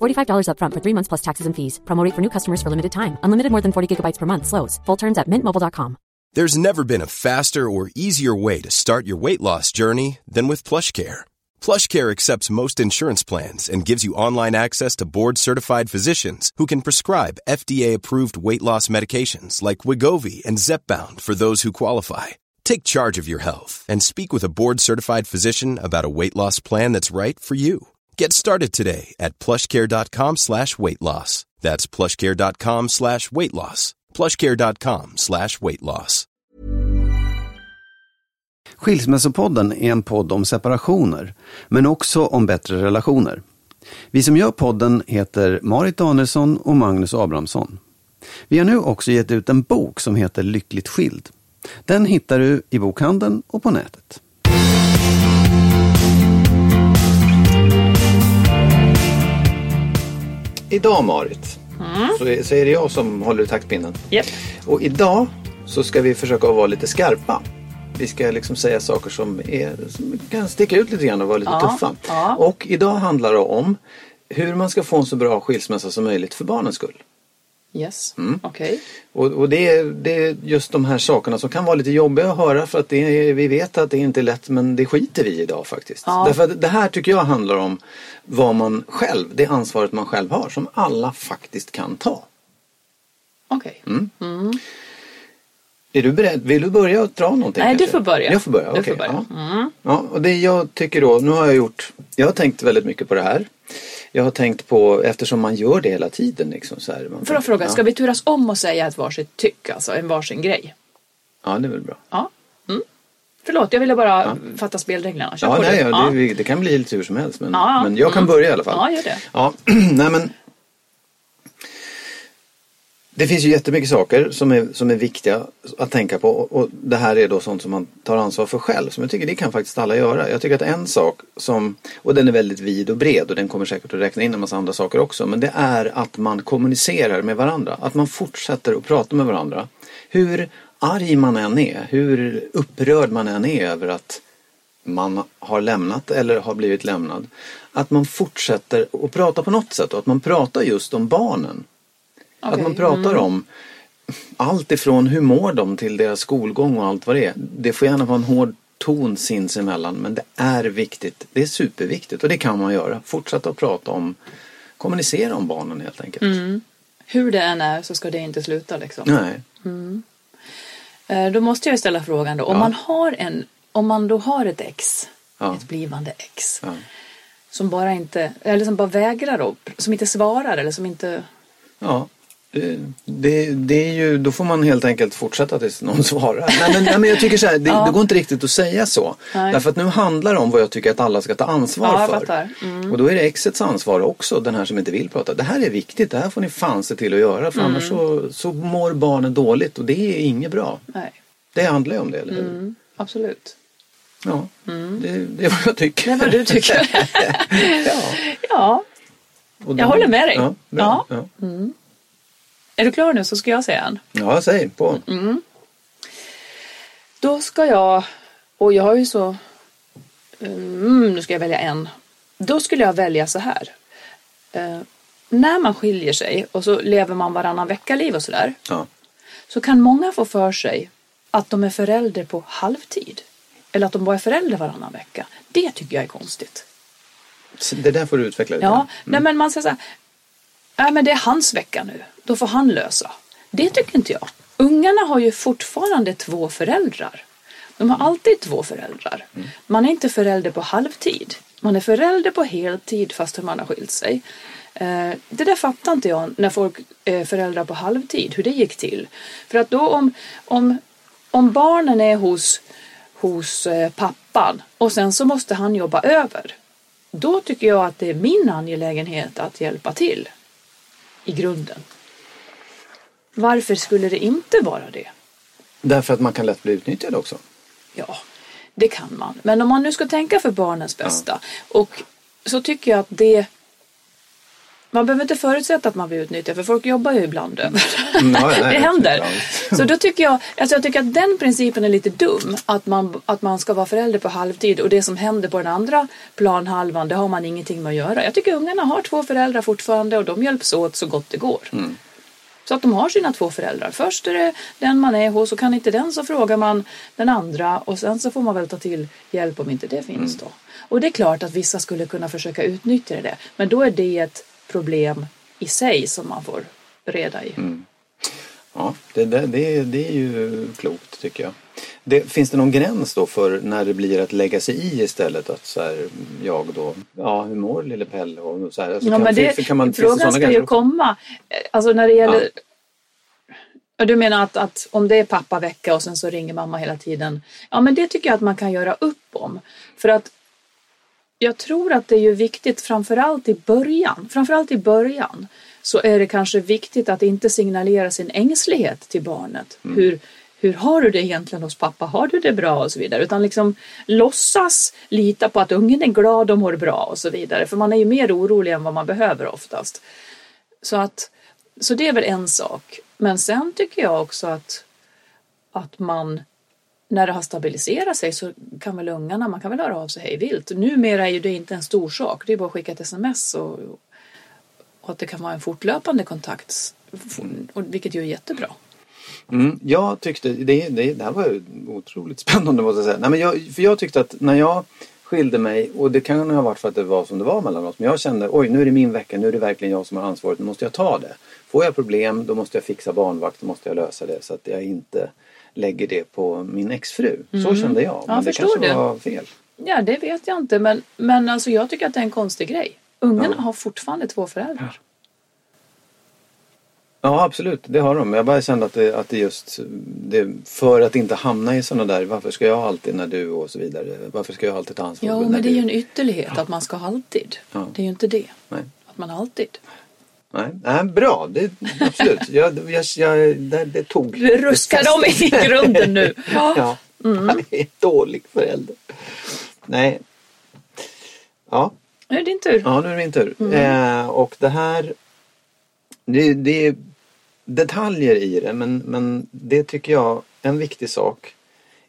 $45 upfront for three months plus taxes and fees. Promo rate for new customers for limited time. Unlimited more than 40 gigabytes per month. Slows. Full terms at mintmobile.com. There's never been a faster or easier way to start your weight loss journey than with Plush Care. Plush Care accepts most insurance plans and gives you online access to board-certified physicians who can prescribe FDA-approved weight loss medications like Wigovi and Zepbound for those who qualify. Take charge of your health and speak with a board-certified physician about a weight loss plan that's right for you. Get started today at plushcare.com slash weight loss. That's plushcare.com slash weight loss. plushcare.com slash weight loss. Skilsmässopodden är en podd om separationer, men också om bättre relationer. Vi som gör podden heter Marit Danielsson och Magnus Abrahamsson. Vi har nu också gett ut en bok som heter Lyckligt skild. Den hittar du i bokhandeln och på nätet. Idag Marit, så, är, så är det jag som håller i taktpinnen. Japp. Och idag så ska vi försöka vara lite skarpa. Vi ska liksom säga saker som, är, som kan sticka ut lite grann och vara lite Ja, tuffa. ja. Och idag handlar det om hur man ska få en så bra skilsmässa som möjligt för barnens skull. Yes, Mm. okej. Och, och det, är, det är just de här sakerna som kan vara lite jobbiga att höra för att är, vi vet att det inte är lätt men det skiter vi i idag faktiskt. Ja. Därför att det här tycker jag handlar om vad man själv, det ansvaret man själv har som alla faktiskt kan ta. Okej. Mm. Är du beredd? Vill du börja och dra någonting? Nej, du kanske? får börja. Jag får börja, Du okej. får börja. Mm. Ja. ja, och det jag tycker då, nu har jag gjort, jag har tänkt väldigt mycket på det här. Jag har tänkt på, eftersom man gör det hela tiden liksom så här. Man, Får jag fråga, ja. ska vi turas om och säga ett varsitt tyck, alltså en varsin grej? Ja, det är väl bra. Ja. Mm. Förlåt, jag ville bara fatta spelreglerna. Kör Ja, nej, ja, Det, det kan bli lite hur som helst. Men, Ja, ja. men jag kan Mm. börja i alla fall. Ja, gör det. Ja, nej men. Det finns ju jättemycket saker som är, som är viktiga att tänka på och, och det här är då sånt som man tar ansvar för själv. Som jag tycker det kan faktiskt alla göra. Jag tycker att en sak som, och den är väldigt vid och bred och den kommer säkert att räkna in en massa andra saker också. Men det är att man kommunicerar med varandra. Att man fortsätter att prata med varandra. Hur arg man än är, hur upprörd man än är över att man har lämnat eller har blivit lämnad. Att man fortsätter att prata på något sätt och att man pratar just om barnen. Att Okej, man pratar om allt ifrån hur mår de till deras skolgång och allt vad det är. Det får gärna vara en hård ton sinsemellan men det är viktigt. Det är superviktigt och det kan man göra. Fortsätta att prata om, kommunicera om barnen helt enkelt. Hur det än är så ska det inte sluta liksom. Nej. Eh, Då måste jag ju ställa frågan då. Om, Ja. man har en, om man då har ett ex, Ja. ett blivande ex, Ja. som bara inte, eller som bara vägrar upp, som inte svarar eller som inte... Ja, det, det, det är ju, då får man helt enkelt fortsätta tills någon svarar. Nej men, nej, men jag tycker så här, det, det går inte riktigt att säga så. Nej. Därför att nu handlar det om vad jag tycker att alla ska ta ansvar Ja, för. Mm. Och då är det exets ansvar också, den här som inte vill prata. Det här är viktigt, det här får ni fan se till att göra för Mm. annars så, så mår barnen dåligt och det är inget bra. Nej, Det handlar ju om det, eller hur? mm, absolut. Ja, det, det är vad jag tycker. Det är vad du tycker. ja. ja, Jag håller med dig. Ja, bra. Ja. Är du klar nu så ska jag säga en. ja, säg på. Mm. Då ska jag, och jag har ju så, mm, nu ska jag välja en. Då skulle jag välja så här. Eh, när man skiljer sig och så lever man varannan vecka-liv och sådär. Ja. Så kan många få för sig att de är förälder på halvtid. Eller att de bara är förälder varannan vecka. Det tycker jag är konstigt. Det där får du utveckla lite. Ja, grann. nej men man säger så här. Nej men det är hans vecka nu. Då får han lösa. Det tycker inte jag. ungarna har ju fortfarande två föräldrar. De har alltid två föräldrar. Man är inte förälder på halvtid. Man är förälder på heltid fast man har skilt sig. Eh, Det där fattar inte jag när folk är föräldrar på halvtid, hur det gick till. För att då om, om, om barnen är hos, hos eh, pappan och sen så måste han jobba över. Då tycker jag att det är min angelägenhet att hjälpa till i grunden. Varför skulle det inte vara det? Därför att man kan lätt bli utnyttjad också. Ja, det kan man. Men om man nu ska tänka för barnens bästa och så tycker jag att det man behöver inte förutsätta att man blir utnyttjad för folk jobbar ju ibland över. Mm, nej, det händer. Så då tycker jag, alltså jag tycker att den principen är lite dum. Att man, att man ska vara förälder på halvtid och det som händer på den andra planhalvan det har man ingenting med att göra. Jag tycker ungarna har två föräldrar fortfarande och de hjälps åt så gott det går. Mm. Så att de har sina två föräldrar. Först är det den man är hos och kan inte den så frågar man den andra och sen så får man väl ta till hjälp om inte det finns Mm. då. Och det är klart att vissa skulle kunna försöka utnyttja det. Men då är det ett problem i sig som man får reda i. Mm. Ja, det, det, det, det är ju klokt tycker jag. Det, finns det någon gräns då för när det blir att lägga sig i istället? Att så här, jag då, ja hur mår lille Pelle? Och så här, alltså, Ja, kan, men det, kan man, frågan ska ju komma. Alltså när det gäller... Ja. Du menar att, att om det är pappavecka och sen så ringer mamma hela tiden. Ja men det tycker jag att man kan göra upp om. För att jag tror att det är ju viktigt framförallt i början. Framförallt i början så är det kanske viktigt att inte signalera sin ängslighet till barnet. Mm. Hur, hur har du det egentligen hos pappa? Har du det bra? Och så vidare. Utan liksom låtsas lita på att ungen är glad och mår bra och så vidare. För man är ju mer orolig än vad man behöver oftast. Så, att, så det är väl en sak. Men sen tycker jag också att, att man när det har stabiliserat sig så kan väl ungarna, man kan väl höra av sig hej vilt. Numera är ju det inte en stor sak. Det är bara att skicka ett sms och, och att det kan vara en fortlöpande kontakt. Och, vilket ju är jättebra. Mm, jag tyckte, det, det, det här var ju otroligt spännande måste jag säga. Nej, men jag, för jag tyckte att när jag skilde mig och det kan ha varit för att det var som det var mellan oss. Men jag kände oj nu är det min vecka, nu är det verkligen jag som har ansvaret, nu måste jag ta det. Får jag problem då måste jag fixa barnvakt, då måste jag lösa det så att jag inte lägger det på min exfru. Så kände jag. Men det förstår kanske det. var fel. Ja, det vet jag inte. Men, men alltså, jag tycker att det är en konstig grej. Ungarna har fortfarande två föräldrar. Ja absolut, det har de. Jag bara kände att det, att det just det, för att inte hamna i sådana där varför ska jag alltid när du och så vidare. Varför ska jag alltid ta ansvar Jo, när men det är ju du? en ytterlighet att man ska alltid. Ja. Det är ju inte det. Nej. Att man alltid. Nej, nej bra, det, absolut. Jag, jag, jag, det, det tog. Du ruskar dem i grunden nu. Ja, Mm. han är en dålig förälder. Nej. Ja, Nu är det din tur. ja nu är det min tur. Mm. Eh, och det här. Det, det är detaljer i det men, men det tycker jag en viktig sak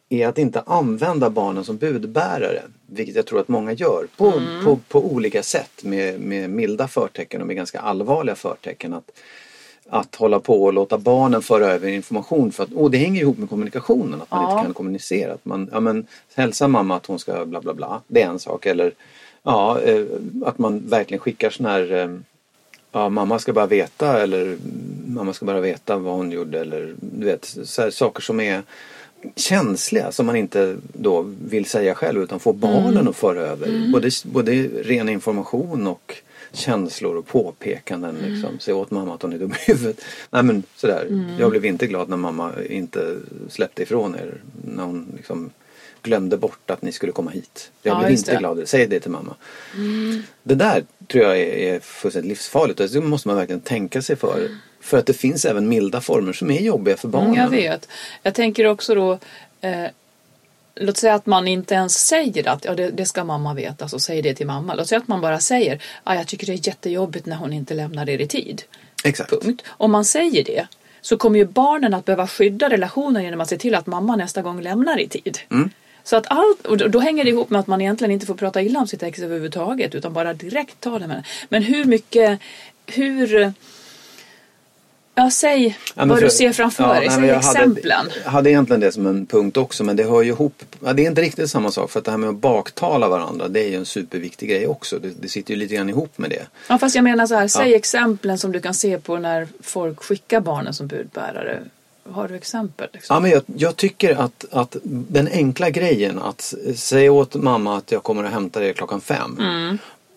är att inte använda barnen som budbärare. Vilket jag tror att många gör på, Mm. på, på olika sätt med, med milda förtecken och med ganska allvarliga förtecken. Att, att hålla på och låta barnen föra över information. För att, och det hänger ihop med kommunikationen, att man Ja. inte kan kommunicera. Att man, ja, men, hälsa mamma att hon ska bla bla bla. Det är en sak. Eller ja, eh, att man verkligen skickar sån här eh, Ja, mamma ska bara veta eller mm, mamma ska bara veta vad hon gjorde eller du vet så här, saker som är känsliga som man inte då vill säga själv utan får barnen att föra över. Både, både ren information och känslor och påpekanden. Liksom. Säg åt mamma att hon är dum i huvudet. Nej men sådär. Jag blev inte glad när mamma inte släppte ifrån er. När hon liksom glömde bort att ni skulle komma hit. Jag Ja, blev inte det. glad. Säg det till mamma. Det där tror jag är, är fullständigt livsfarligt. Det måste man verkligen tänka sig för. För att det finns även milda former som är jobbiga för barnen. Mm, jag vet. Jag tänker också då eh, Låt säga att man inte ens säger att ja, det, det ska mamma veta, så säg det till mamma. Låt säga att man bara säger ah, jag tycker det är jättejobbigt när hon inte lämnar er i tid. Exakt. Punkt. Om man säger det så kommer ju barnen att behöva skydda relationen genom att se till att mamma nästa gång lämnar i tid. Mm. Så att allt, och då- då hänger det ihop med att man egentligen inte får prata illa om sitt ex överhuvudtaget utan bara direkt ta det med Men hur mycket, hur... Ja, säg Ja, vad för- du ser framför Ja, dig. Säg men jag exemplen. Hade, jag hade egentligen det som en punkt också men det hör ju ihop. Ja, det är inte riktigt samma sak för att det här med att baktala varandra det är ju en superviktig grej också. Det, det sitter ju lite grann ihop med det. Ja, fast jag menar så här, säg Ja. exemplen som du kan se på när folk skickar barnen som budbärare. har du exempel? Liksom? Ja, men jag, jag tycker att, att den enkla grejen att säga åt mamma att jag kommer att hämta dig klockan fem.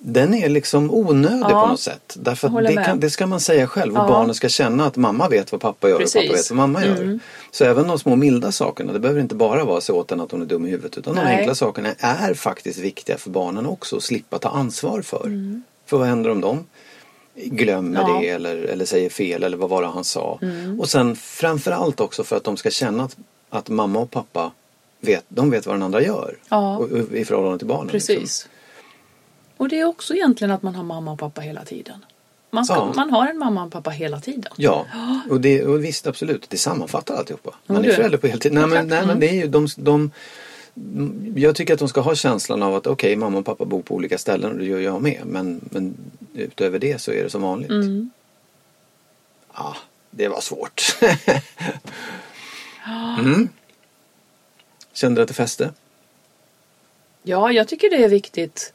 Den är liksom onödig Mm. Ja, på något sätt. Därför det, kan, det ska man säga själv och Ja. barnen ska känna att mamma vet vad pappa gör och Precis. Mm. pappa vet vad mamma gör. Så även de små milda sakerna, det behöver inte bara vara så åt henne att hon är dum i huvudet. Utan de Nej. enkla sakerna är faktiskt viktiga för barnen också att slippa ta ansvar för. Mm. För vad händer om de glömmer Ja. det eller, eller säger fel eller vad var det han sa. Mm. Och sen framförallt också för att de ska känna att, att mamma och pappa vet, de vet vad den andra gör. Och, och, I förhållande till barnen. Precis. Liksom. Och det är också egentligen att man har mamma och pappa hela tiden. Man, ska, Ja. man har en mamma och pappa hela tiden. Ja, och, det, och visst absolut, det sammanfattar alltihopa. Man är du. förälder på heltid. Nej men, nej, men det är ju de, de jag tycker att de ska ha känslan av att okej, mamma och pappa bor på olika ställen och det gör jag med. Men, men utöver det så är det som vanligt. Mm. Ja, det var svårt. mm. Kände du att det fäste? Ja, jag tycker det är viktigt.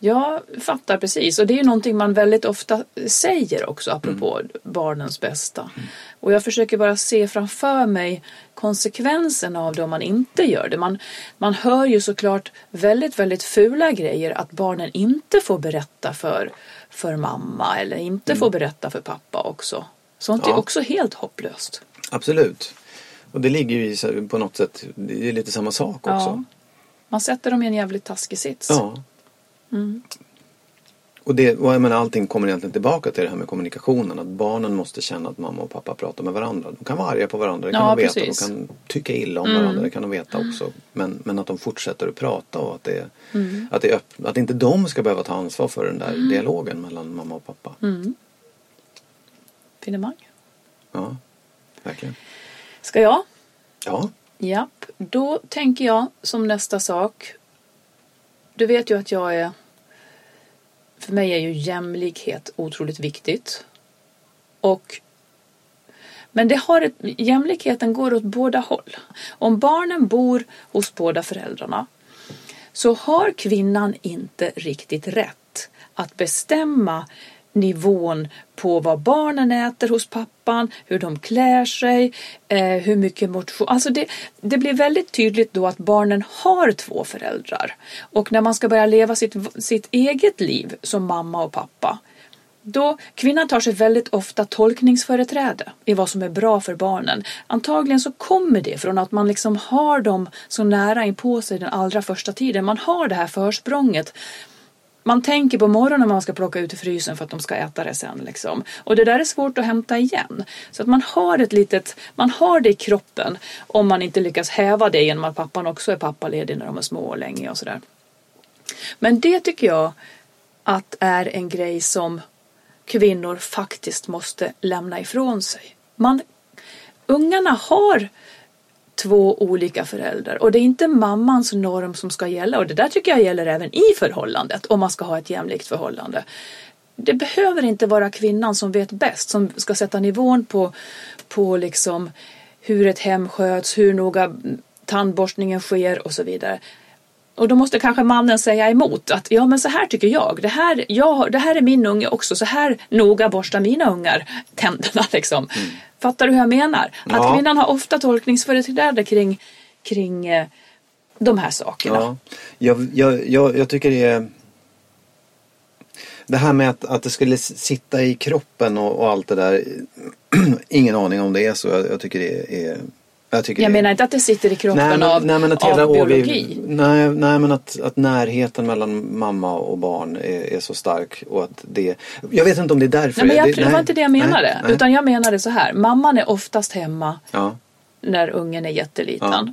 Jag fattar precis och det är någonting man väldigt ofta säger också apropå barnens bästa. Och jag försöker bara se framför mig konsekvenserna av det om man inte gör det. Man, man hör ju såklart väldigt, väldigt fula grejer att barnen inte får berätta för, för mamma eller inte får berätta för pappa också. Sånt är Ja. också helt hopplöst. Absolut. Och det ligger ju i, på något sätt, det är lite samma sak också. Ja. Man sätter dem i en jävligt taskig sits. Ja. Mm. Och, det, och jag menar, allting kommer egentligen tillbaka till det här med kommunikationen. Att barnen måste känna att mamma och pappa pratar med varandra. De kan vara arga på varandra, det kan Ja, de veta. precis. De kan tycka illa om varandra, det kan de veta också. Men, men att de fortsätter att prata och att, det, att, det öpp, att inte de ska behöva ta ansvar för den där dialogen mellan mamma och pappa. Finemang. Ja, verkligen. Ska jag? Ja, Japp, då tänker jag som nästa sak. Du vet ju att jag är... För mig är ju jämlikhet otroligt viktigt. Och... Men det har ett, jämlikheten går åt båda håll. Om barnen bor hos båda föräldrarna så har kvinnan inte riktigt rätt att bestämma nivån på vad barnen äter hos pappan, hur de klär sig, eh, hur mycket motion. Alltså det, det blir väldigt tydligt då att barnen har två föräldrar. Och när man ska börja leva sitt, sitt eget liv som mamma och pappa då kvinnan tar sig väldigt ofta tolkningsföreträde i vad som är bra för barnen. Antagligen så kommer det från att man liksom har dem så nära in på sig den allra första tiden. Man har det här försprånget. Man tänker på morgonen när man ska plocka ut i frysen för att de ska äta det sen. Liksom. Och det där är svårt att hämta igen. Så att man har ett litet, man har det i kroppen om man inte lyckas häva det genom att pappan också är pappaledig när de är små och länge och sådär. Men det tycker jag att är en grej som kvinnor faktiskt måste lämna ifrån sig. Man, ungarna har två olika föräldrar och det är inte mammans norm som ska gälla och det där tycker jag gäller även i förhållandet om man ska ha ett jämlikt förhållande. Det behöver inte vara kvinnan som vet bäst som ska sätta nivån på, på liksom hur ett hem sköts, hur noga tandborstningen sker och så vidare. Och då måste kanske mannen säga emot att ja men så här tycker jag. Det här, jag, det här är min unge också. Så här noga borstar mina ungar tänderna liksom. Mm. Fattar du hur jag menar? Ja. Att kvinnan har ofta tolkningsföreträde kring, kring eh, de här sakerna. Ja, jag, jag, jag, jag tycker det är Det här med att, att det skulle sitta i kroppen och, och allt det där Ingen aning om det är så. Jag, jag tycker det är Jag, Jag menar inte att det sitter i kroppen nej, men, av, nej, men att av hela biologi. nej, nej men att, att närheten mellan mamma och barn är, är så stark och att det Jag vet inte om det är därför Nej, men jag, det, det var inte det jag menade. nej, nej. Utan jag menade så här. Mamman är oftast hemma Ja, när ungen är jätteliten.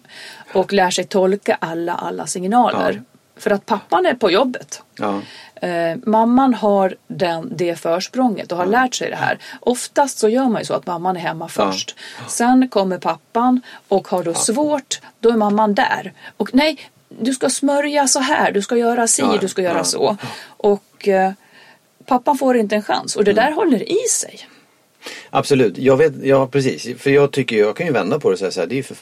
Och lär sig tolka alla, alla signaler. Ja. För att pappan är på jobbet. ja, Eh, mamman har den, det försprånget och har lärt sig det här. Oftast så gör man ju så att mamman är hemma först. Sen kommer pappan och har då svårt, då är mamman där. Och nej, du ska smörja så här, du ska göra si, Ja, du ska göra ja. så. Och eh, pappan får inte en chans och det där håller i sig. Absolut, jag vet, ja precis. För jag tycker, jag kan ju vända på det och säga så här, det är ju för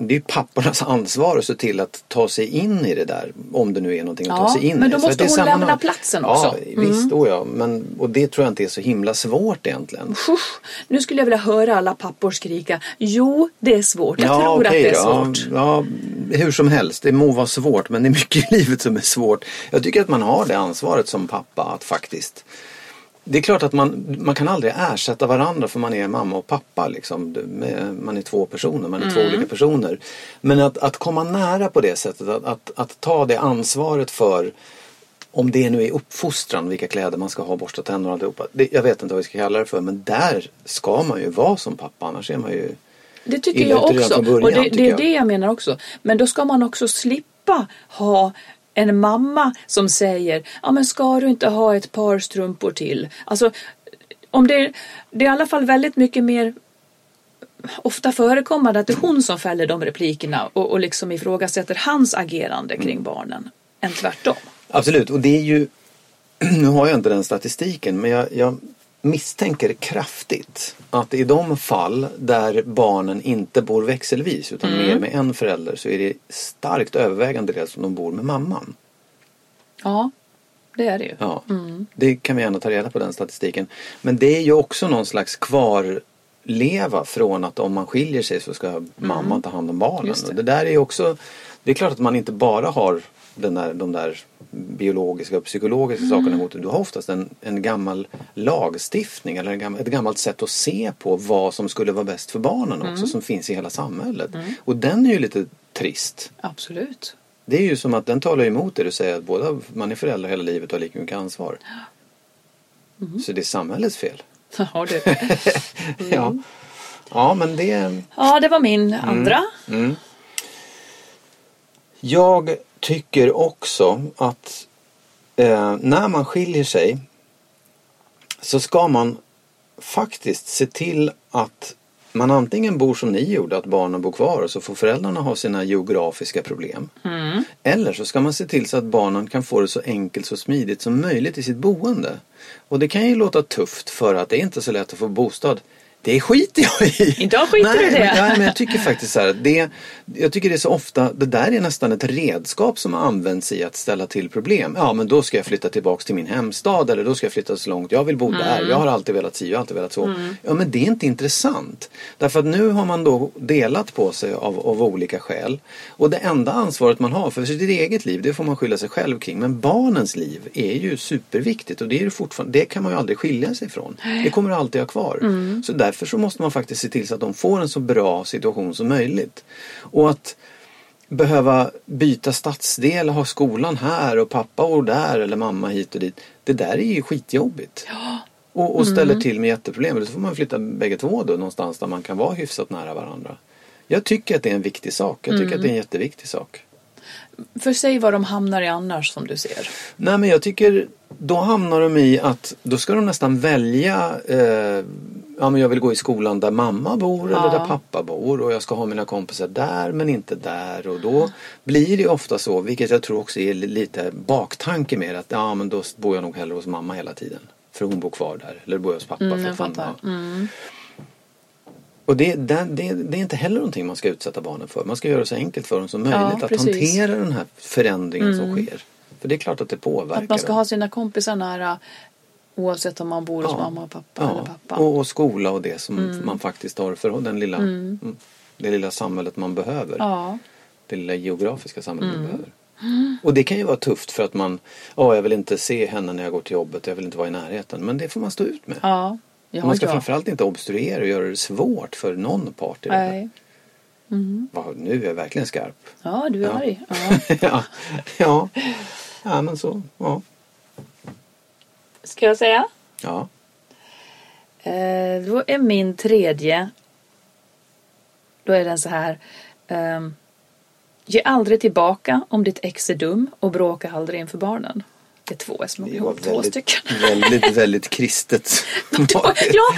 det är pappornas ansvar att se till att ta sig in i det där. Om det nu är någonting att Ja, ta sig in men i. då För måste att hon sammanhang- lämna platsen också. Mm. Ja, visst. Oh ja. Men, och det tror jag inte är så himla svårt egentligen. Usch, nu skulle jag vilja höra alla pappor skrika. Jo, det är svårt. Jag tror att okej det är då. svårt. Ja, ja, hur som helst. Det må vara svårt men det är mycket i livet som är svårt. Jag tycker att man har det ansvaret som pappa att faktiskt det är klart att man, man kan aldrig ersätta varandra för man är mamma och pappa. Liksom. Man är två personer, man är två olika personer. Men att, att komma nära på det sättet, att, att, att ta det ansvaret för om det nu är uppfostran, vilka kläder man ska ha, borsta tänderna och alltihopa. Det, jag vet inte vad vi ska kalla det för men där ska man ju vara som pappa annars är man ju Det tycker jag också. början, och det, det är jag. det jag menar också. Men då ska man också slippa ha en mamma som säger ja men ska du inte ha ett par strumpor till? Alltså, om det, det är i alla fall väldigt mycket mer ofta förekommande att det är hon som fäller de replikerna och, och liksom ifrågasätter hans agerande kring Mm. barnen än tvärtom. Absolut, och det är ju, nu har jag inte den statistiken, men jag, jag misstänker kraftigt att i de fall där barnen inte bor växelvis utan mer med en förälder så är det starkt övervägande del som de bor med mamman. Ja, det är det ju. Ja, Det kan vi gärna ta reda på den statistiken. Men det är ju också någon slags kvarleva från att om man skiljer sig så ska mamman ta hand om barnen. Det. Och det där är ju också, det är klart att man inte bara har den där, de där biologiska och psykologiska sakerna emot det. Du har oftast en, en gammal lagstiftning eller en gammal, ett gammalt sätt att se på vad som skulle vara bäst för barnen också som finns i hela samhället. Och den är ju lite trist. Absolut. Det är ju som att den talar emot det du säger att båda, man är föräldrar hela livet och har lika mycket ansvar. Så det är samhällets fel. Ja, det. Ja. ja, men det... ja, det var min andra. Jag tycker också att eh, när man skiljer sig så ska man faktiskt se till att man antingen bor som ni gjorde, att barnen bor kvar och så får föräldrarna ha sina geografiska problem. Eller så ska man se till så att barnen kan få det så enkelt så smidigt som möjligt i sitt boende. Och det kan ju låta tufft för att det är inte så lätt att få bostad. Det skiter jag i. Idag skiter nej, du i det. Men, nej, men jag tycker faktiskt så här. Det, jag tycker det är så ofta, det där är nästan ett redskap som används i att ställa till problem. Ja, men då ska jag flytta tillbaks till min hemstad eller då ska jag flytta så långt. Jag vill bo där. Jag har alltid velat si, jag har alltid velat så. Ja, men det är inte intressant. Därför att nu har man då delat på sig av, av olika skäl. Och det enda ansvaret man har för sitt eget liv, det får man skylla sig själv kring. Men barnens liv är ju superviktigt och det är ju fortfarande, det kan man ju aldrig skilja sig ifrån. Det kommer du alltid ha kvar. Så därför så måste man faktiskt se till så att de får en så bra situation som möjligt. Och att behöva byta stadsdel, ha skolan här och pappa bor där eller mamma hit och dit. Det där är ju skitjobbigt. Och, och ställer till med jätteproblem. Så får man flytta bägge två då någonstans där man kan vara hyfsat nära varandra. Jag tycker att det är en viktig sak. Jag tycker att det är en jätteviktig sak. För säg vad de hamnar i annars som du ser. Nej men jag tycker då hamnar de i att då ska de nästan välja eh, Ja men jag vill gå i skolan där mamma bor eller där pappa bor och jag ska ha mina kompisar där men inte där och då blir det ofta så vilket jag tror också är li- lite baktanke med att ja men då bor jag nog hellre hos mamma hela tiden. För hon bor kvar där eller bor jag hos pappa. Mm, för att fattar. ja. Och det, det, det, det är inte heller någonting man ska utsätta barnen för. Man ska göra det så enkelt för dem som möjligt att precis. Mm. hantera den här förändringen som sker. För det är klart att det påverkar Att man ska dem. ha sina kompisar nära oavsett om man bor hos Ja. mamma och pappa eller Ja, pappa. och, och skola och det som man faktiskt har för den lilla, mm. det lilla samhället man behöver. Ja, Det lilla geografiska samhället man behöver. Och det kan ju vara tufft för att man, ja jag vill inte se henne när jag går till jobbet, jag vill inte vara i närheten. Men det får man stå ut med. ja. ja, man ska ja. framförallt inte obstruera och göra det svårt för någon part i det här. Nej. Va, nu är jag verkligen skarp. Ja, du är Ja. arg. Ja, ja. ja, men så. Ja. Ska jag säga? ja. Eh, då är min tredje. Då är den så här. ehm, ge aldrig tillbaka om ditt ex är dum och bråka aldrig inför barnen. Det är två, Det var ihop två stycken. väldigt, väldigt kristet. ja,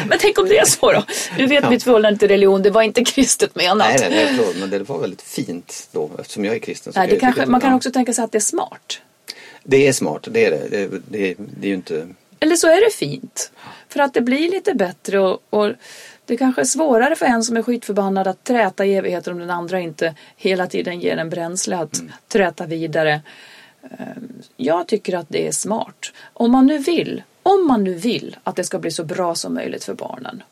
men tänk om det är så då. Du vet Ja. mitt förhållande till religion, det var inte kristet menat. Nej, nej, nej, förlåt, men det var väldigt fint då eftersom jag är kristen. Nej, det kanske, man kan också tänka sig att det är smart. Det är smart, det är det. Det, det, det är ju inte... Eller så är det fint. För att det blir lite bättre och, och Det kanske är svårare för en som är skitförbannad att träta i evigheter om den andra inte hela tiden ger en bränsle att Mm. träta vidare. Eh, Jag tycker att det är smart. Om man nu vill, om man nu vill att det ska bli så bra som möjligt för barnen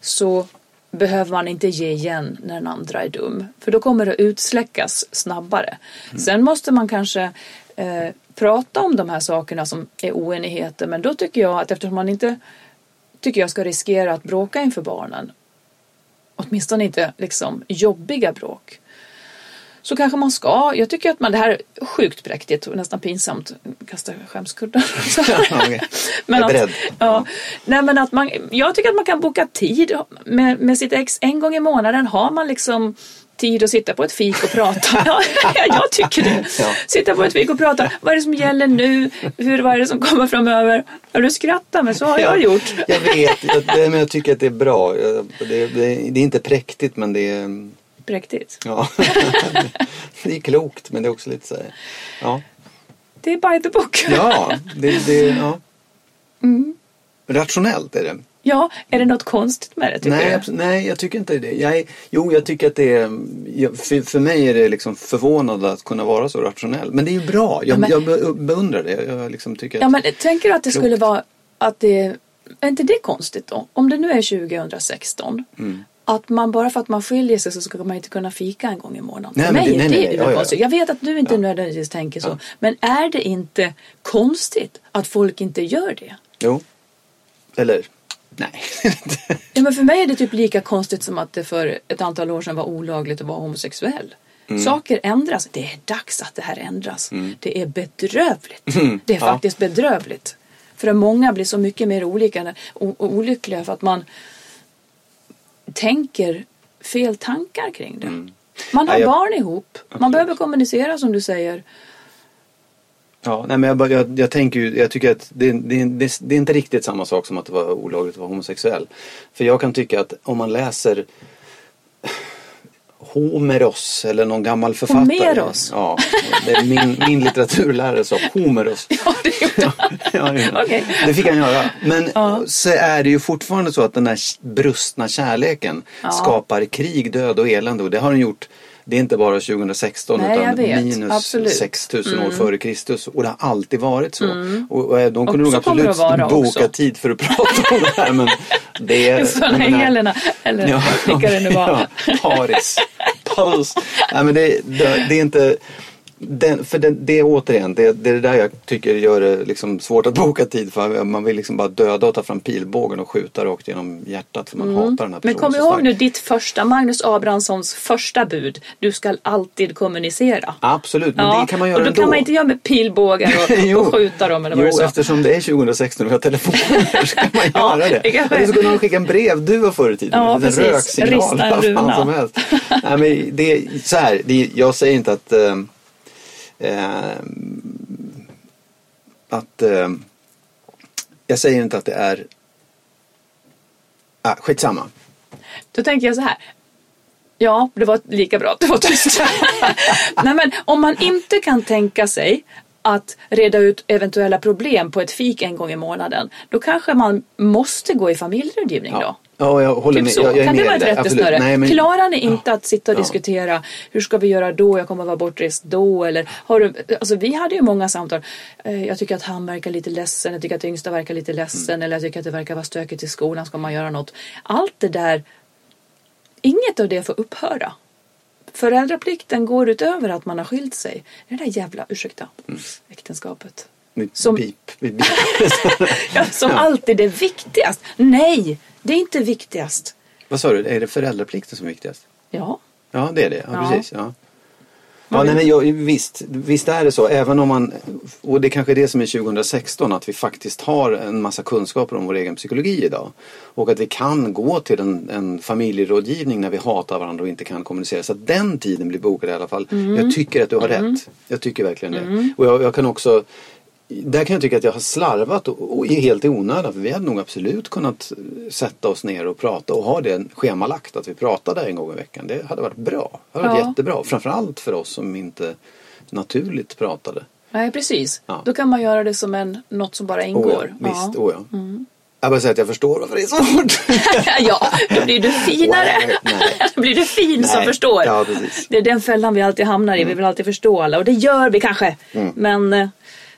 så behöver man inte ge igen när den andra är dum. För då kommer det utsläckas snabbare. Sen måste man kanske eh, prata om de här sakerna som är oenigheter. Men då tycker jag att eftersom man inte tycker jag ska riskera att bråka inför barnen. Åtminstone inte liksom jobbiga bråk. Så kanske man ska. Jag tycker att man, det här är sjukt präktigt och nästan pinsamt. Kasta skämskuddar. Jag är att, ja, nej men att man, jag tycker att man kan boka tid med, med sitt ex en gång i månaden. Har man liksom tid att sitta på ett fik och prata. Ja, jag tycker det. Ja. Sitta på ett fik och prata. Vad är det som gäller nu? Hur, vad är det som kommer framöver? Ja, du skrattar men så har jag gjort. Jag vet, jag, men jag tycker att det är bra. Det, det, det är inte präktigt men det är... Präktigt. Ja. det är klokt men det är också lite så här... Ja, Det är by the book. ja, det, det, ja. Mm. Rationellt är det. Ja, är det något konstigt med det tycker Nej, du? nej, jag tycker inte det. Jag är, jo, jag tycker att det är... För, för mig är det liksom förvånande att kunna vara så rationell. Men det är ju bra. Jag, Ja, men- jag be- beundrar det. Jag liksom tycker. Ja, men tänker du att det skulle Klokt. vara att det är inte det konstigt då? Om det nu är 2016 Mm. att man bara för att man skiljer sig så ska man inte kunna fika en gång i månaden. Nej, för mig det- är nej, det nej, ja, ja, ja. konstigt. Jag vet att du inte nödvändigtvis tänker så. Men är det inte konstigt att folk inte gör det? Jo. Eller, nej. Ja, men för mig är det typ lika konstigt som att det för ett antal år sedan var olagligt att vara homosexuell. Mm. Saker ändras. Det är dags att det här ändras. Det är bedrövligt. Det är Mm. Ja. faktiskt bedrövligt. För att många blir så mycket mer olika olyckliga för att man tänker fel tankar kring det. Man har Mm. Ja, jag- barn ihop. Man behöver kommunicera som du säger. Ja, nej, men jag, bara- jag, jag tänker ju, jag tycker att det, det, det, det är inte riktigt samma sak som att det var olagligt att vara homosexuell. För jag kan tycka att om man läser Homeros eller någon gammal författare. Homeros? Ja, det är min, min litteraturlärare sa Homeros. Ja, det gjorde Ja, ja. Okej. Det fick han göra. Men Ja. så är det ju fortfarande så att den där brustna kärleken skapar krig, död och elände. Och det har den gjort. Det är inte bara 2016 Nej, utan minus Absolut. Mm. 6000 år före Kristus. Och det har alltid varit så. Och, och de kunde nog absolut boka också. tid för att prata om det här. Men det är... Sådana Helena, eller vilka det nu var. Ja, Paris. Paris. Nej, men det, det, det är inte... Den, för det, det är återigen, det, det är det där jag tycker gör det liksom svårt att boka tid för. Man vill liksom bara döda och ta fram pilbågen och skjuta rakt genom hjärtat för man hatar den här Men personen kom så ihåg nu ditt första, Magnus Abrahamssons första bud. Du ska alltid kommunicera. Absolut, men det kan man göra och då ändå. kan man inte göra med pilbågar och, och skjuta dem eller vad Jo, sa. eftersom det är 2016 och vi har telefoner så kan man Ja, göra det. det kanske- Eller så kunde man skicka en brevduva förr i tiden. Ja, en röksignal. Rista en runa. Nej, men det så här, det jag säger inte att eh, eh, att eh, jag säger inte att det är ah, skitsamma. Då tänker jag så här. Ja, det var lika bra att det var tyst. Nej, men om man inte kan tänka sig att reda ut eventuella problem på ett fik en gång i månaden. Då kanske man måste gå i familjerådgivning då. Ja, ja jag håller Typ med. så. Jag, jag kan det vara ett rättesnöre? Nej, men- Klarar ni inte att sitta och Ja. diskutera hur ska vi göra då? Jag kommer vara bortrest då. Eller, har du, alltså, vi hade ju många samtal. Eh, Jag tycker att han verkar lite ledsen. Jag tycker att yngsta verkar lite ledsen. Mm. Eller jag tycker att det verkar vara stökigt i skolan. Ska man göra något? Allt det där. Inget av det får upphöra. Föräldraplikten går utöver att man har skilt sig. Det där jävla, ursäkta, Mm. äktenskapet. Som-. Mitt pip. Ja, som alltid är viktigast. Nej, det är inte viktigast. Vad sa du, är det föräldraplikten som är viktigast? Ja, Ja, det är det. Ja, Ja. precis. Ja. Ja, nej, men jag, visst, visst är det så. Även om man, och det kanske är det som är 2016, att vi faktiskt har en massa kunskaper om vår egen psykologi idag. Och att vi kan gå till en, en familjerådgivning när vi hatar varandra och inte kan kommunicera. Så att den tiden blir bokad i alla fall. Jag tycker att du har rätt. Jag tycker verkligen det. Och jag, jag kan också där kan jag tycka att jag har slarvat och, och helt i onödan. För vi hade nog absolut kunnat sätta oss ner och prata och ha det schemalagt att vi pratade en gång i veckan. Det hade varit bra. Det hade varit Ja. jättebra. Framförallt för oss som inte naturligt pratade. nej precis. Ja. Då kan man göra det som en, något som bara ingår. Oh ja, visst, oh ja. Jag bara säger att jag förstår varför det är svårt. ja, då blir du finare. Wow, då blir du fin som Nej, förstår. ja. Mm. Det är den fällan vi alltid hamnar i. Vi vill alltid förstå alla och det gör vi kanske. Men eh,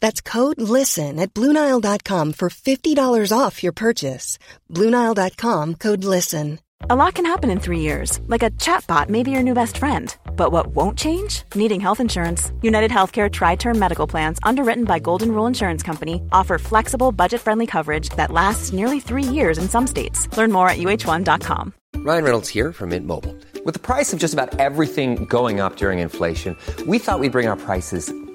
That's code LISTEN at Bluenile.com for $50 off your purchase. Bluenile.com code LISTEN. A lot can happen in three years, like a chatbot may be your new best friend. But what won't change? Needing health insurance. United Healthcare Tri Term Medical Plans, underwritten by Golden Rule Insurance Company, offer flexible, budget friendly coverage that lasts nearly three years in some states. Learn more at uh1.com. Ryan Reynolds here from Mint Mobile. With the price of just about everything going up during inflation, we thought we'd bring our prices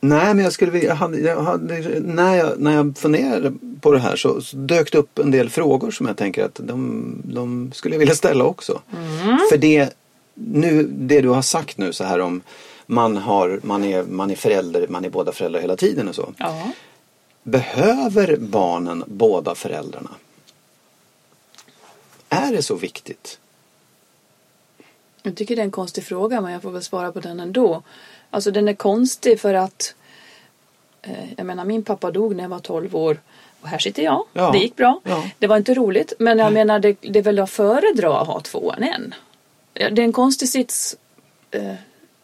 Nej, men jag skulle jag hade, jag hade, när, jag, när jag funderade på det här så, så dök det upp en del frågor som jag tänker att de, de skulle jag vilja ställa också. För det, nu, det du har sagt nu så här om man, har, man, är, man är förälder, man är båda föräldrar hela tiden och så. Ja. Behöver barnen båda föräldrarna? Är det så viktigt? Jag tycker det är en konstig fråga men jag får väl svara på den ändå. Alltså den är konstig för att eh, jag menar min pappa dog när jag var 12 år och här sitter jag. Ja. Det gick bra. Ja. Det var inte roligt men jag menar det, det är väl att föredra att ha två än en. Det är en konstig sits. Eh,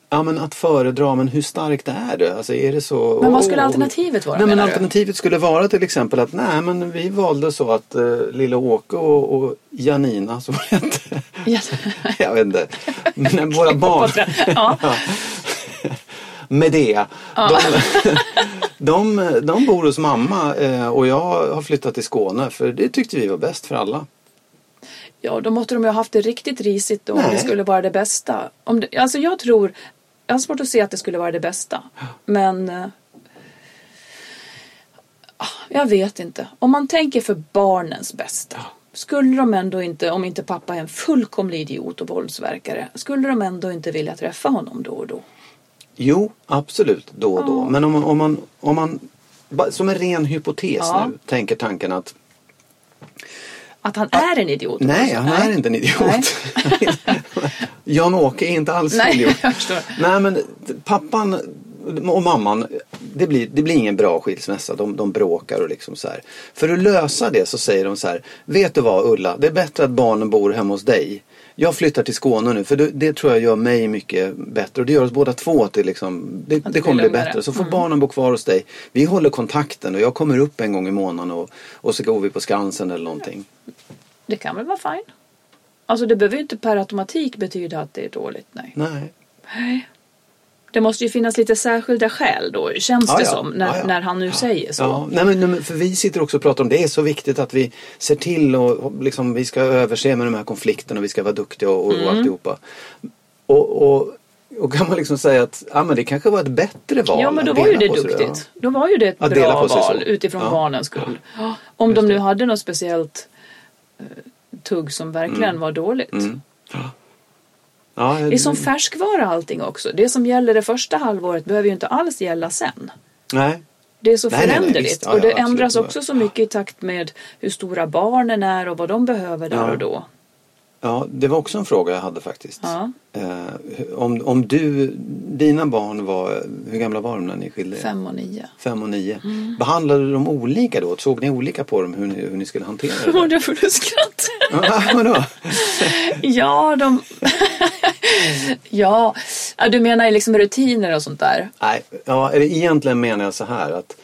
Ja men att föredra, men hur starkt är det? Alltså är det så... Men vad skulle Åh, alternativet vara, Nej, men menar du? alternativet skulle vara till exempel att nej men vi valde så att uh, lilla Åke och, och Janina som hette. Yes. Jag vet inte. Men våra barn. ja. Medea. De, de, de bor hos mamma eh, och jag har flyttat till Skåne för det tyckte vi var bäst för alla. ja, då måste de ju ha haft det riktigt risigt då om det skulle vara det bästa. Om det, alltså jag tror, jag har svårt att se att det skulle vara det bästa. Men eh, jag vet inte. Om man tänker för barnens bästa. Skulle de ändå inte, om inte pappa är en fullkomlig idiot och våldsverkare, skulle de ändå inte vilja träffa honom då och då? Jo, absolut då och då. Men om, man- om man, om man som en ren hypotes Ja. nu tänker tanken att Att han är en idiot? Nej, han är inte en idiot. Jan-Åke är inte alls en Nej, idiot. jag förstår. Nej, men pappan och mamman, det blir, det blir ingen bra skilsmässa. De, de bråkar och liksom så här. För att lösa det så säger de så här. Vet du vad Ulla, det är bättre att barnen bor hemma hos dig. Jag flyttar till Skåne nu för det, det tror jag gör mig mycket bättre och det gör oss båda två till liksom, det, det kommer bli bättre. Så får Mm. barnen bo kvar hos dig. Vi håller kontakten och jag kommer upp en gång i månaden och, och så går vi på Skansen eller någonting. Det kan väl vara fine? Alltså det behöver ju inte per automatik betyda att det är dåligt, nej. Nej. Nej. Det måste ju finnas lite särskilda skäl då, känns Ja, det ja. som, när, Ja, ja. när han nu säger så. Ja, nej, men, för vi sitter också och pratar om det är så viktigt att vi ser till och liksom, vi ska överse med de här konflikterna och vi ska vara duktiga och, och Mm. alltihopa. Och, och, och kan man liksom säga att ja, men det kanske var ett bättre val. Ja men då var ju det på sig, duktigt. Då var ju det ett Att bra val utifrån Ja. barnens skull. Ja, Om de nu hade något speciellt eh, tugg som verkligen Mm. var dåligt. Ja. Ja, Det är som färskvara allting också. Det som gäller det första halvåret behöver ju inte alls gälla sen. Nej. Det är så Nej, föränderligt. Ja, och det ja, ändras också så mycket i takt med hur stora barnen är och vad de behöver där och då. Ja, det var också en fråga jag hade faktiskt. Eh, om, om du, dina barn var, hur gamla var de när ni skilde er? Fem och nio. Fem och nio. Mm. Behandlade du dem olika då? Såg ni olika på dem hur ni, hur ni skulle hantera det? Då får du skratta. Ja, vadå? Ja, de... ja. du menar liksom rutiner och sånt där? Nej, ja, eller egentligen menar jag så här att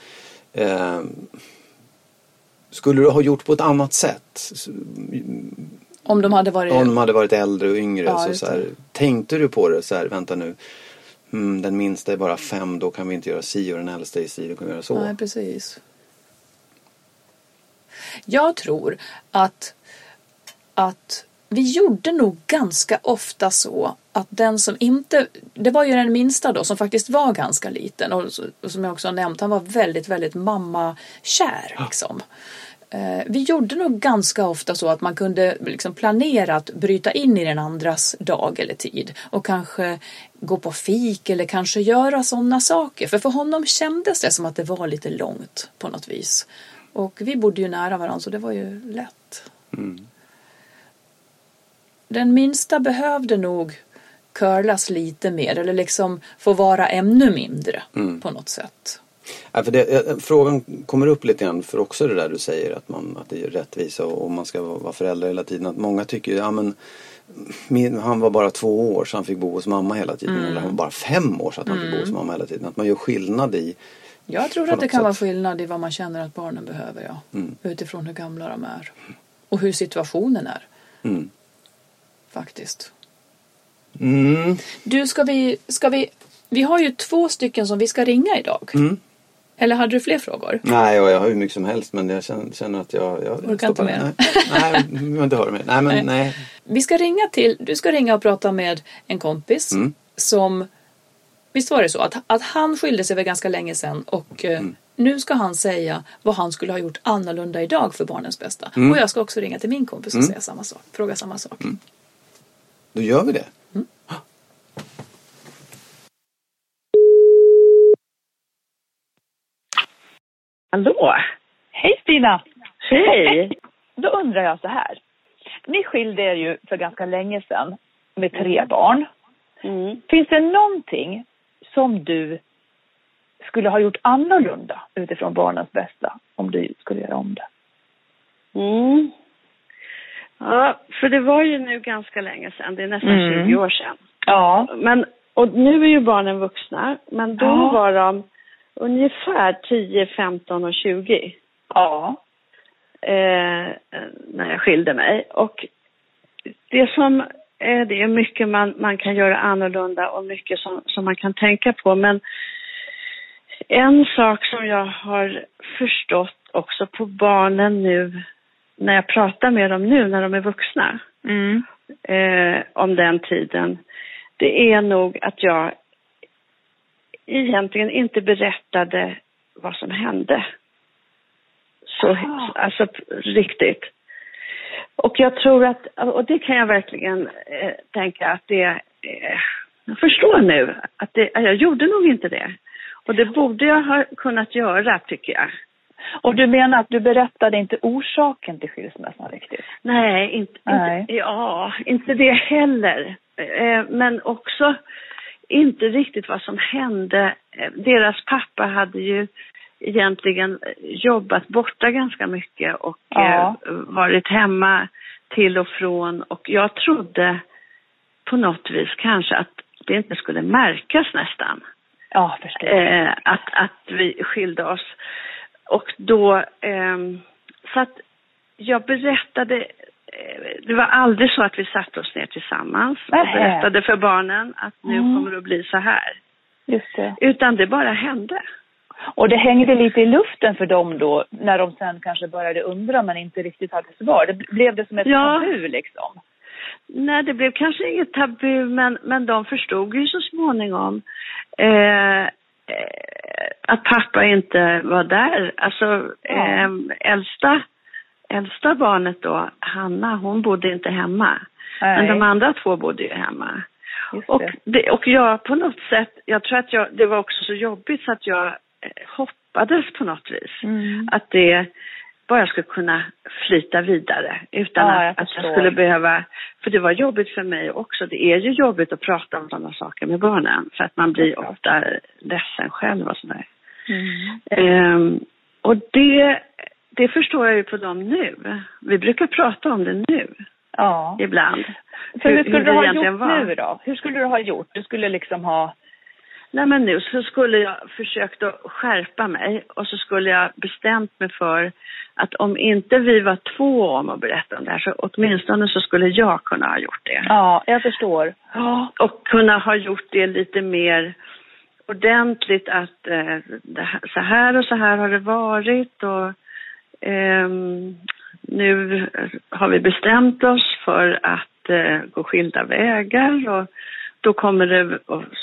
eh, skulle du ha gjort på ett annat sätt? Om de hade varit... Om de hade varit äldre och yngre. Ja, så, så här, tänkte du på det så här, vänta nu. Mm, den minsta är bara fem, då kan vi inte göra si och den äldsta är si, då kan vi göra så. Nej, precis. Jag tror att, att vi gjorde nog ganska ofta så att den som inte, det var ju den minsta då som faktiskt var ganska liten och, och som jag också har nämnt, han var väldigt, väldigt mammakär liksom. Eh, Vi gjorde nog ganska ofta så att man kunde liksom planera att bryta in i den andras dag eller tid och kanske gå på fik eller kanske göra sådana saker. För för honom kändes det som att det var lite långt på något vis. Och vi bodde ju nära varandra så det var ju lätt. Den minsta behövde nog curlas lite mer eller liksom få vara ännu mindre på något sätt. Ja, för det, eh, frågan kommer upp lite grann för också det där du säger att, man, att det är rättvisa och, och man ska vara vara förälder hela tiden. Att många tycker ja men min, han var bara två år så han fick bo hos mamma hela tiden. Eller han var bara fem år så att han fick bo hos mamma hela tiden. Att man gör skillnad i Jag tror att det kan vara sätt. skillnad i vad man känner att barnen behöver, ja. Utifrån hur gamla de är. Och hur situationen är. Mm. Faktiskt. Mm. Du, ska vi, ska vi... Vi har ju två stycken som vi ska ringa idag. Mm. Eller hade du fler frågor? Nej, jag, har hur mycket som helst men jag känner, känner att jag... jag Orkar inte mer? Nej, nej, jag vill inte höra mer. Nej, men nej. Vi ska ringa till... Du ska ringa och prata med en kompis Mm. som... Visst var det så att, att han skilde sig för ganska länge sedan och eh, Mm. nu ska han säga vad han skulle ha gjort annorlunda idag för barnens bästa. Mm. Och jag ska också ringa till min kompis och säga samma sak, fråga samma sak. Då gör vi det. Hallå! Hej Stina! Hej! Då undrar jag så här. Ni skilde er ju för ganska länge sedan med tre barn. Mm. Finns det någonting som du skulle ha gjort annorlunda utifrån barnens bästa om du skulle göra om det? Mm. Ja, för det var ju nu ganska länge sedan. Det är nästan Mm. 20 år sedan. Ja. Men, och nu är ju barnen vuxna. Men då Ja. var de ungefär 10, 15 och 20. Ja. Eh, när jag skilde mig. Och det som eh, det är mycket man, man kan göra annorlunda och mycket som, som man kan tänka på. Men en sak som jag har förstått också på barnen nu, när jag pratar med dem nu när de är vuxna, Mm. eh, om den tiden, det är nog att jag egentligen inte berättade vad som hände. Så, Aha. alltså riktigt. Och jag tror att, och det kan jag verkligen eh, tänka att det, eh, jag förstår nu att det, jag gjorde nog inte det. Och det borde jag ha kunnat göra tycker jag. Och du menar att du berättade inte orsaken till skilsmässan riktigt? Nej, inte, Nej. inte, ja, inte det heller. Eh, men också inte riktigt vad som hände. Eh, Deras pappa hade ju egentligen jobbat borta ganska mycket och Ja. eh, varit hemma till och från. Och jag trodde på något vis kanske att det inte skulle märkas nästan Ja, förstår. eh, att, att vi skilde oss. Och då, ehm, så att jag berättade, eh, det var aldrig så att vi satte oss ner tillsammans och berättade för barnen att nu Mm. kommer det att bli så här. Just det. Utan det bara hände. Och det hängde lite i luften för dem då, när de sen kanske började undra men inte riktigt hade svar. Det blev det som ett Ja. tabu liksom. Nej, det blev kanske inget tabu, men, men de förstod ju så småningom eh, eh, att pappa inte var där. Alltså, Ja. eh, äldsta, äldsta barnet då, Hanna, hon bodde inte hemma. Men de andra två bodde ju hemma. Just Och, det. det, och jag på något sätt, jag tror att jag, det var också så jobbigt så att jag eh, hoppades på något vis. Mm. Att det bara skulle kunna flyta vidare utan Ja, jag att, att jag skulle behöva, för det var jobbigt för mig också. Det är ju jobbigt att prata om sådana saker med barnen för att man blir ofta ledsen själv och sådär. Mm. Ehm, och det, det förstår jag ju på dem nu. Vi brukar prata om det nu Ja. ibland. För hur, hur skulle det du ha gjort var. nu då? Hur skulle du ha gjort? Du skulle liksom ha Nej men nu så skulle jag försökt att skärpa mig och så skulle jag bestämt mig för att om inte vi var två om att berätta om det här så åtminstone så skulle jag kunna ha gjort det. Ja, jag förstår. Ja, och kunna ha gjort det lite mer ordentligt att eh, här, så här och så här har det varit och ehm, nu har vi bestämt oss för att eh, gå skilda vägar och då kommer det,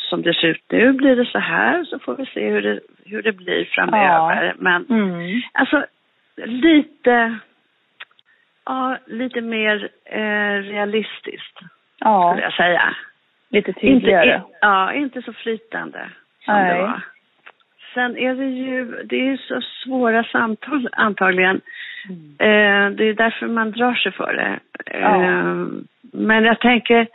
som det ser ut nu, blir det så här så får vi se hur det, hur det blir framöver. Ja. Men Mm. alltså lite, ja, lite mer eh, realistiskt Ja, skulle jag säga. lite Inte, tydligare. i- ja, inte så flytande som Nej. det var. Sen är det ju, det är ju så svåra samtal antagligen. Eh, det är därför man drar sig för det. Ja. Eh, men jag tänker,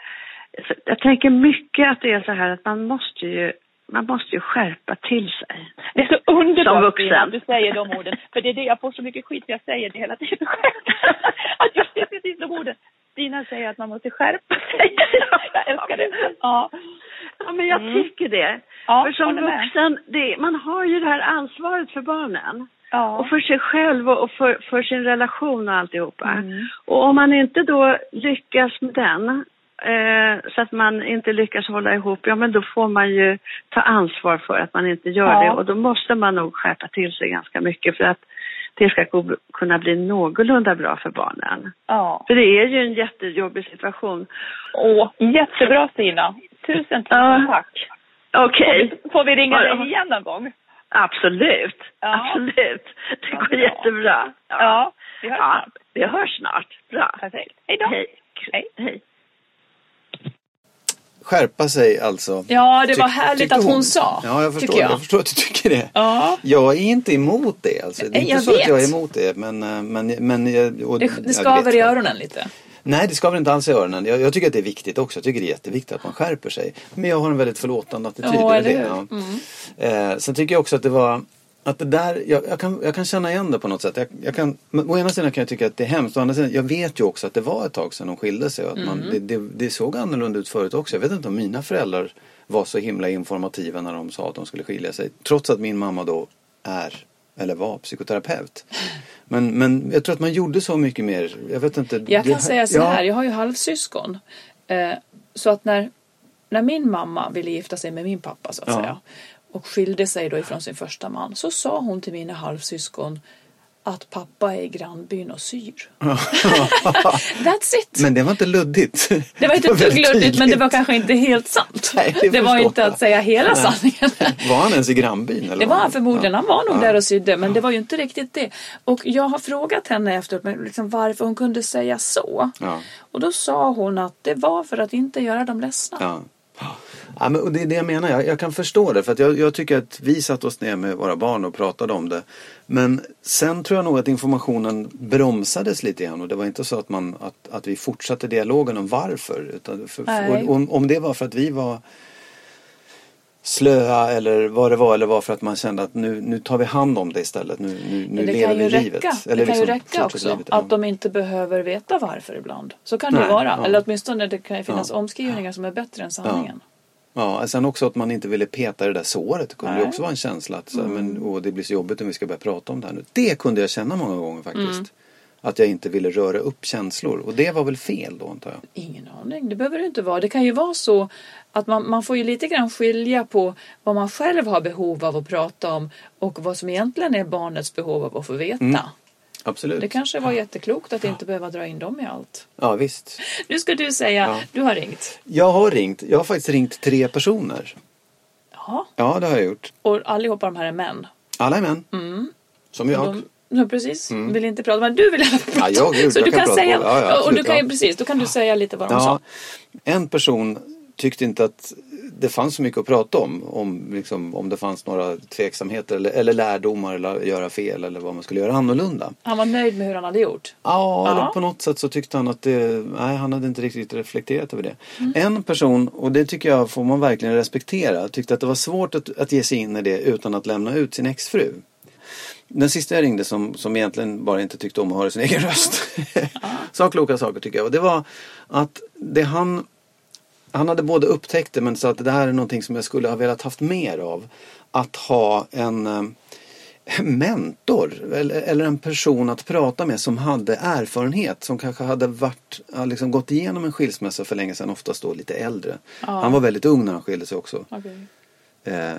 jag tänker mycket att det är så här att man måste ju, man måste ju skärpa till sig. Det är så underbart Som vuxen. Stina, att du säger de orden. För det är det jag får så mycket skit för jag säger det hela tiden själv. Att just det precis de orden. Stina säger att man måste skärpa sig. Jag älskar det. Ja. Ja, men jag Mm. tycker det. Ja, för som vuxen, det, man har ju det här ansvaret för barnen. Ja. Och för sig själv och och för, för sin relation och alltihopa. Mm. Och om man inte då lyckas med den, eh, så att man inte lyckas hålla ihop, ja men då får man ju ta ansvar för att man inte gör Ja. det. Och då måste man nog skärpa till sig ganska mycket för att det ska kunna bli någorlunda bra för barnen. ja. För det är ju en jättejobbig situation. Åh, jättebra Stina. Tusen, tusen Ja. tack. Okej, Får vi, får vi ringa Ja. dig igen någon gång? absolut. Ja. Absolut. Det Ja, går bra. jättebra. Ja, vi hörs Ja, snart. vi hörs snart. Bra. Perfekt. Hej då. Hej. Hej. Skärpa sig alltså. Ja, det var härligt att hon sa, Ja, jag förstår, jag. jag. förstår att du tycker det. Ja. Jag är inte emot det. Alltså. Det är inte jag så att vet. jag är emot det. Men, eh, men, men, jag- och, Det, det skaver i öronen lite. Nej, det skaver inte alls i öronen. Jag, jag tycker att det är viktigt också. Jag tycker det är jätteviktigt att man skärper sig. Men jag har en väldigt förlåtande attityd. Ja, eller det, hur? Mm. ja. Eh, sen tycker jag också att det var att det där, jag, jag, kan, jag kan känna igen det på något sätt. Jag, jag kan, men å ena sidan kan jag tycka att det är hemskt. Å andra sidan, jag vet ju också att det var ett tag sedan de skilde sig. Att man, Mm. det, det, det såg annorlunda ut förut också. Jag vet inte om mina föräldrar var så himla informativa när de sa att de skulle skilja sig. Trots att min mamma då är, eller var, psykoterapeut. Men, men jag tror att man gjorde så mycket mer. Jag vet inte. Jag kan det- säga så ja. här, jag har ju halvsyskon. Eh, så att när, när min mamma ville gifta sig med min pappa så att Ja. säga och skilde sig då ifrån sin första man så sa hon till mina halvsyskon att pappa är i grannbyn och syr. That's it! Men det var inte luddigt. det var inte ett dugg luddigt men det var kanske inte helt sant. Nej, det det var inte jag. att säga hela Nej. sanningen. Var han ens i grannbyn? Eller Det var han förmodligen, Ja. han var nog Ja. där och sydde men det var ju inte riktigt det. Och jag har frågat henne efteråt men liksom varför hon kunde säga så. Ja. Och då sa hon att det var för att inte göra dem ledsna. Ja. Men det är det jag menar, jag, jag kan förstå det för att jag, jag tycker att vi satt oss ner med våra barn och pratade om det. Men sen tror jag nog att informationen bromsades lite grann och det var inte så att, man, att, att vi fortsatte dialogen om varför. Utan för, och, om, om det var för att vi var slöa eller vad det var eller var för att man kände att nu, nu tar vi hand om det istället. Nu, nu, nu det lever ju vi livet. räcka, Eller det kan ju liksom räcka fortsätter också livet, att de inte behöver veta varför ibland. Så kan det Nej, ju vara. ja. Eller åtminstone det kan ju finnas Ja. omskrivningar som är bättre än sanningen. Ja, sen också att man inte ville peta det där såret. Det kunde ju Nej. också vara en känsla att så, Mm. men, åh, det blir så jobbigt om vi ska börja prata om det här nu. Det kunde jag känna många gånger faktiskt. Mm. Att jag inte ville röra upp känslor. Och det var väl fel då antar jag. Ingen aning, det behöver det inte vara. Det kan ju vara så att man, man får ju lite grann skilja på vad man själv har behov av att prata om och vad som egentligen är barnets behov av att få veta. Mm. Absolut. Det kanske var jätteklokt att inte behöva dra in dem i allt. Ja visst. Nu ska du säga, Ja. du har ringt. Jag har ringt. Jag har faktiskt ringt tre personer. Ja, Ja det har jag gjort. och allihopa de här är män. Alla är män. Som jag. De, ja, precis, vill inte prata, men du vill alla fall Ja, prata. jag- gud, Så jag du kan kan, prata säga. Ja, ja, och du absolut, kan ja. precis, då kan du säga lite vad de Ja, sa. en person tyckte inte att det fanns så mycket att prata om. Om, liksom, om det fanns några tveksamheter eller, eller lärdomar eller göra fel eller vad man skulle göra annorlunda. Han var nöjd med hur han hade gjort. Ja, eller på något sätt så tyckte han att det, nej han hade inte riktigt reflekterat över det. Mm. En person, och det tycker jag får man verkligen respektera, tyckte att det var svårt att, att ge sig in i det utan att lämna ut sin exfru. Den sista jag ringde som, som egentligen bara inte tyckte om att höra sin egen röst. Sa kloka saker tycker jag. Och det var att det han han hade både upptäckt det men sa att det här är någonting som jag skulle ha velat haft mer av. Att ha en eh, mentor eller, eller en person att prata med som hade erfarenhet som kanske hade varit, ja, liksom gått igenom en skilsmässa för länge sedan, oftast då lite äldre. Han var väldigt ung när han skilde sig också. Okej. Eh,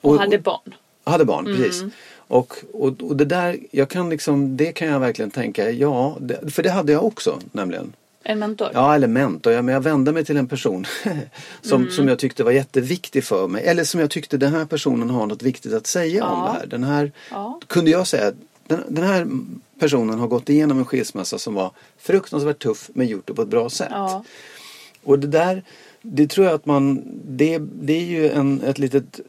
Och hade barn. hade barn, Mm. precis. Och, och, och det där, jag kan liksom, det kan jag verkligen tänka, ja, det, för det hade jag också nämligen. En mentor. Ja, eller mentor. Ja, men jag vände mig till en person som, Mm. som jag tyckte var jätteviktig för mig. Eller som jag tyckte den här personen har något viktigt att säga om Ja. det här. Den här Ja. kunde jag säga, den, den här personen har gått igenom en skilsmässa som var fruktansvärt tuff men gjort det på ett bra sätt. Ja. Och det där, det tror jag att man, det, det är ju en, ett litet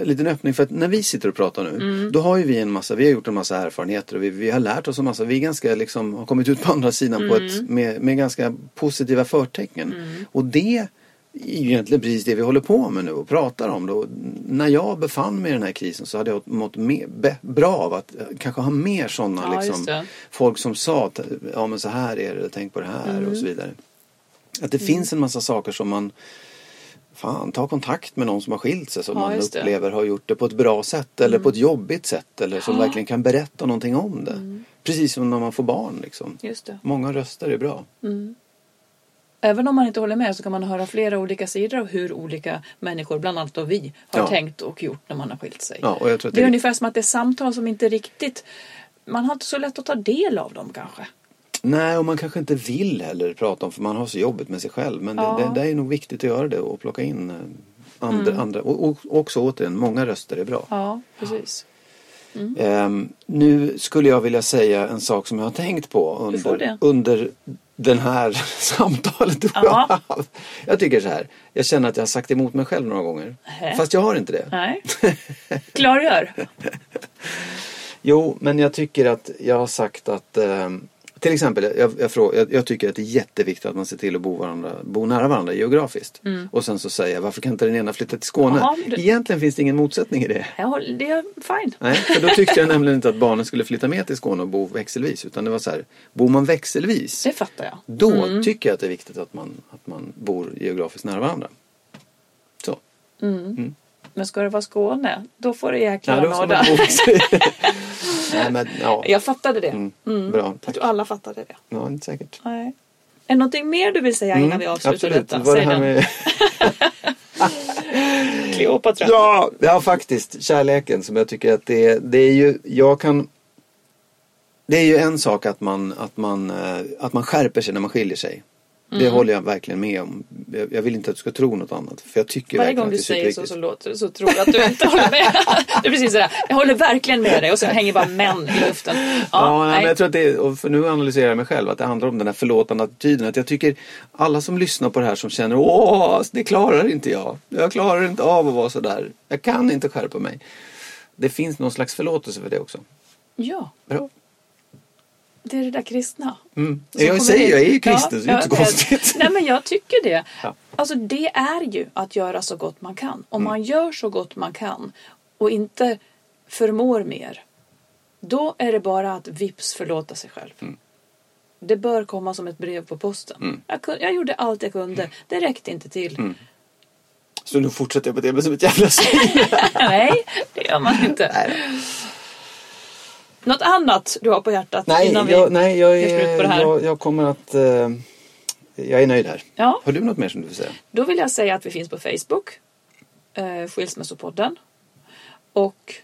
en liten öppning för att när vi sitter och pratar nu Mm. då har ju vi en massa, vi har gjort en massa erfarenheter och vi, vi har lärt oss en massa, vi är ganska liksom, har kommit ut på andra sidan på Mm. ett, med, med ganska positiva förtecken. Och det är ju egentligen precis det vi håller på med nu och pratar om. Då. När jag befann mig i den här krisen så hade jag mått mer, be, bra av att eh, kanske ha mer sådana Ja, liksom, folk som sa att ja men så här är det, tänk på det här Mm. och så vidare. Att det finns en massa saker som man Fan, ta kontakt med någon som har skilt sig som Ja, man just det. Mm. upplever har gjort det på ett bra sätt eller på ett jobbigt sätt eller som verkligen kan berätta någonting om det. Mm. Precis som när man får barn liksom. Många röster är bra. Även om man inte håller med så kan man höra flera olika sidor av hur olika människor, bland annat då vi, har Ja. tänkt och gjort när man har skilt sig. Ja, det är det- ungefär som att det är samtal som inte riktigt... Man har inte så lätt att ta del av dem kanske. Nej, och man kanske inte vill heller prata om för man har så jobbigt med sig själv. Men Ja. det, det, det är nog viktigt att göra det och plocka in eh, andra. andra. Och, och också återigen, många röster är bra. Ja, precis. Ehm, nu skulle jag vilja säga en sak som jag har tänkt på under, under den här samtalet. Ja. Jag tycker så här. Jag känner att jag har sagt emot mig själv några gånger. Nähä. Fast jag har inte det. Nej. Klargör. Jo, men jag tycker att jag har sagt att ehm, till exempel, jag, jag, frå- jag, jag tycker att det är jätteviktigt att man ser till att bo, varandra, bo nära varandra geografiskt. Och sen så säger jag, varför kan inte den ena flytta till Skåne? Mm. Jaha, det- Egentligen finns det ingen motsättning i det. Håller- Det är fine. Nej, för då tyckte jag nämligen inte att barnen skulle flytta med till Skåne och bo växelvis. Utan det var så här, bor man växelvis, Det fattar jag. då tycker jag att det är viktigt att man, att man bor geografiskt nära varandra. Så. Men ska det vara Skåne, då får det jäkla Ja, nåda. Nej, men ja. Jag fattade det. Mm, Bra, Jag tack. tror alla fattade det. Ja, inte säkert. Nej. Är det någonting mer du vill säga innan vi avslutar Mm, Absolut. detta? Vad det här med... Kleopatra. Ja, ja, faktiskt. Kärleken som jag tycker att det är, det är ju, jag kan det är ju en sak att man, att man, eh, att man skärper sig när man skiljer sig. Det Mm. håller jag verkligen med om. Jag, vill inte att du ska tro något annat. För jag tycker Varje gång att du det säger så så låter det så tror jag att du inte håller med. Det är precis sådär. Jag håller verkligen med dig och sen hänger bara män i luften. Ja, Ja, nej, nej. men jag tror att det är, och för nu analyserar jag mig själv, att det handlar om den här förlåtande attityden. Att jag tycker alla som lyssnar på det här som känner åh, det klarar inte jag. Jag klarar inte av att vara sådär. Jag kan inte skärpa mig. Det finns någon slags förlåtelse för det också. Ja, Bra. Det är det där kristna. Mm. Jag säger, jag är ju kristen så det är inte så konstigt. Nej men jag tycker det. Ja. Alltså det är ju att göra så gott man kan. Om man gör så gott man kan och inte förmår mer. Då är det bara att vips förlåta sig själv. Det bör komma som ett brev på posten. Jag, kun- jag gjorde allt jag kunde. Det räckte inte till. Så nu fortsätter jag på det med som ett jävla svin. Nej, det gör man inte. Något annat du har på hjärtat nej, innan vi jag, nej jag, gör slut på det är, här? jag, jag kommer att... eh, jag är nöjd här. Ja. Har du något mer som du vill säga? Då vill jag säga att vi finns på Facebook, eh, Skilsmässopodden. Och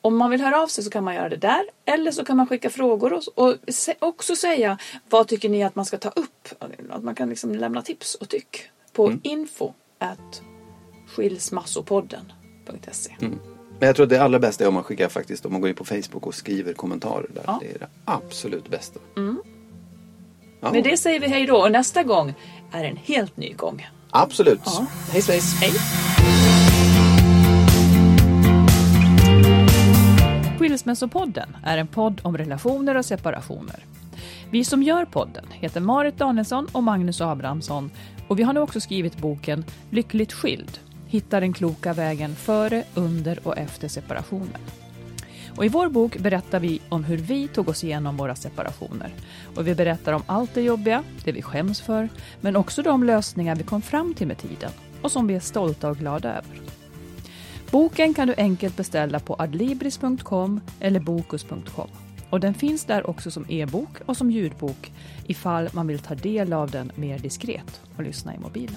om man vill höra av sig så kan man göra det där. Eller så kan man skicka frågor och, och också säga vad tycker ni att man ska ta upp. Att man kan liksom lämna tips och tyck på info at skilsmassopodden.se. Men jag tror att det allra bästa är om man skickar faktiskt, om man går in på Facebook och skriver kommentarer där. Ja. Det är det absolut bästa. Ja, Med det säger vi hej då och nästa gång är en helt ny gång. Absolut. Ja. Hej svejs. Hej! Skilsmässopodden är en podd om relationer och separationer. Vi som gör podden heter Marit Danielsson och Magnus Abrahamsson och vi har nu också skrivit boken Lyckligt skild. Hitta den kloka vägen före, under och efter separationen. Och I vår bok berättar vi om hur vi tog oss igenom våra separationer. Och Vi berättar om allt det jobbiga, det vi skäms för, men också de lösningar vi kom fram till med tiden och som vi är stolta och glada över. Boken kan du enkelt beställa på adlibris.com eller bokus.com. Och den finns där också som e-bok och som ljudbok ifall man vill ta del av den mer diskret och lyssna i mobilen.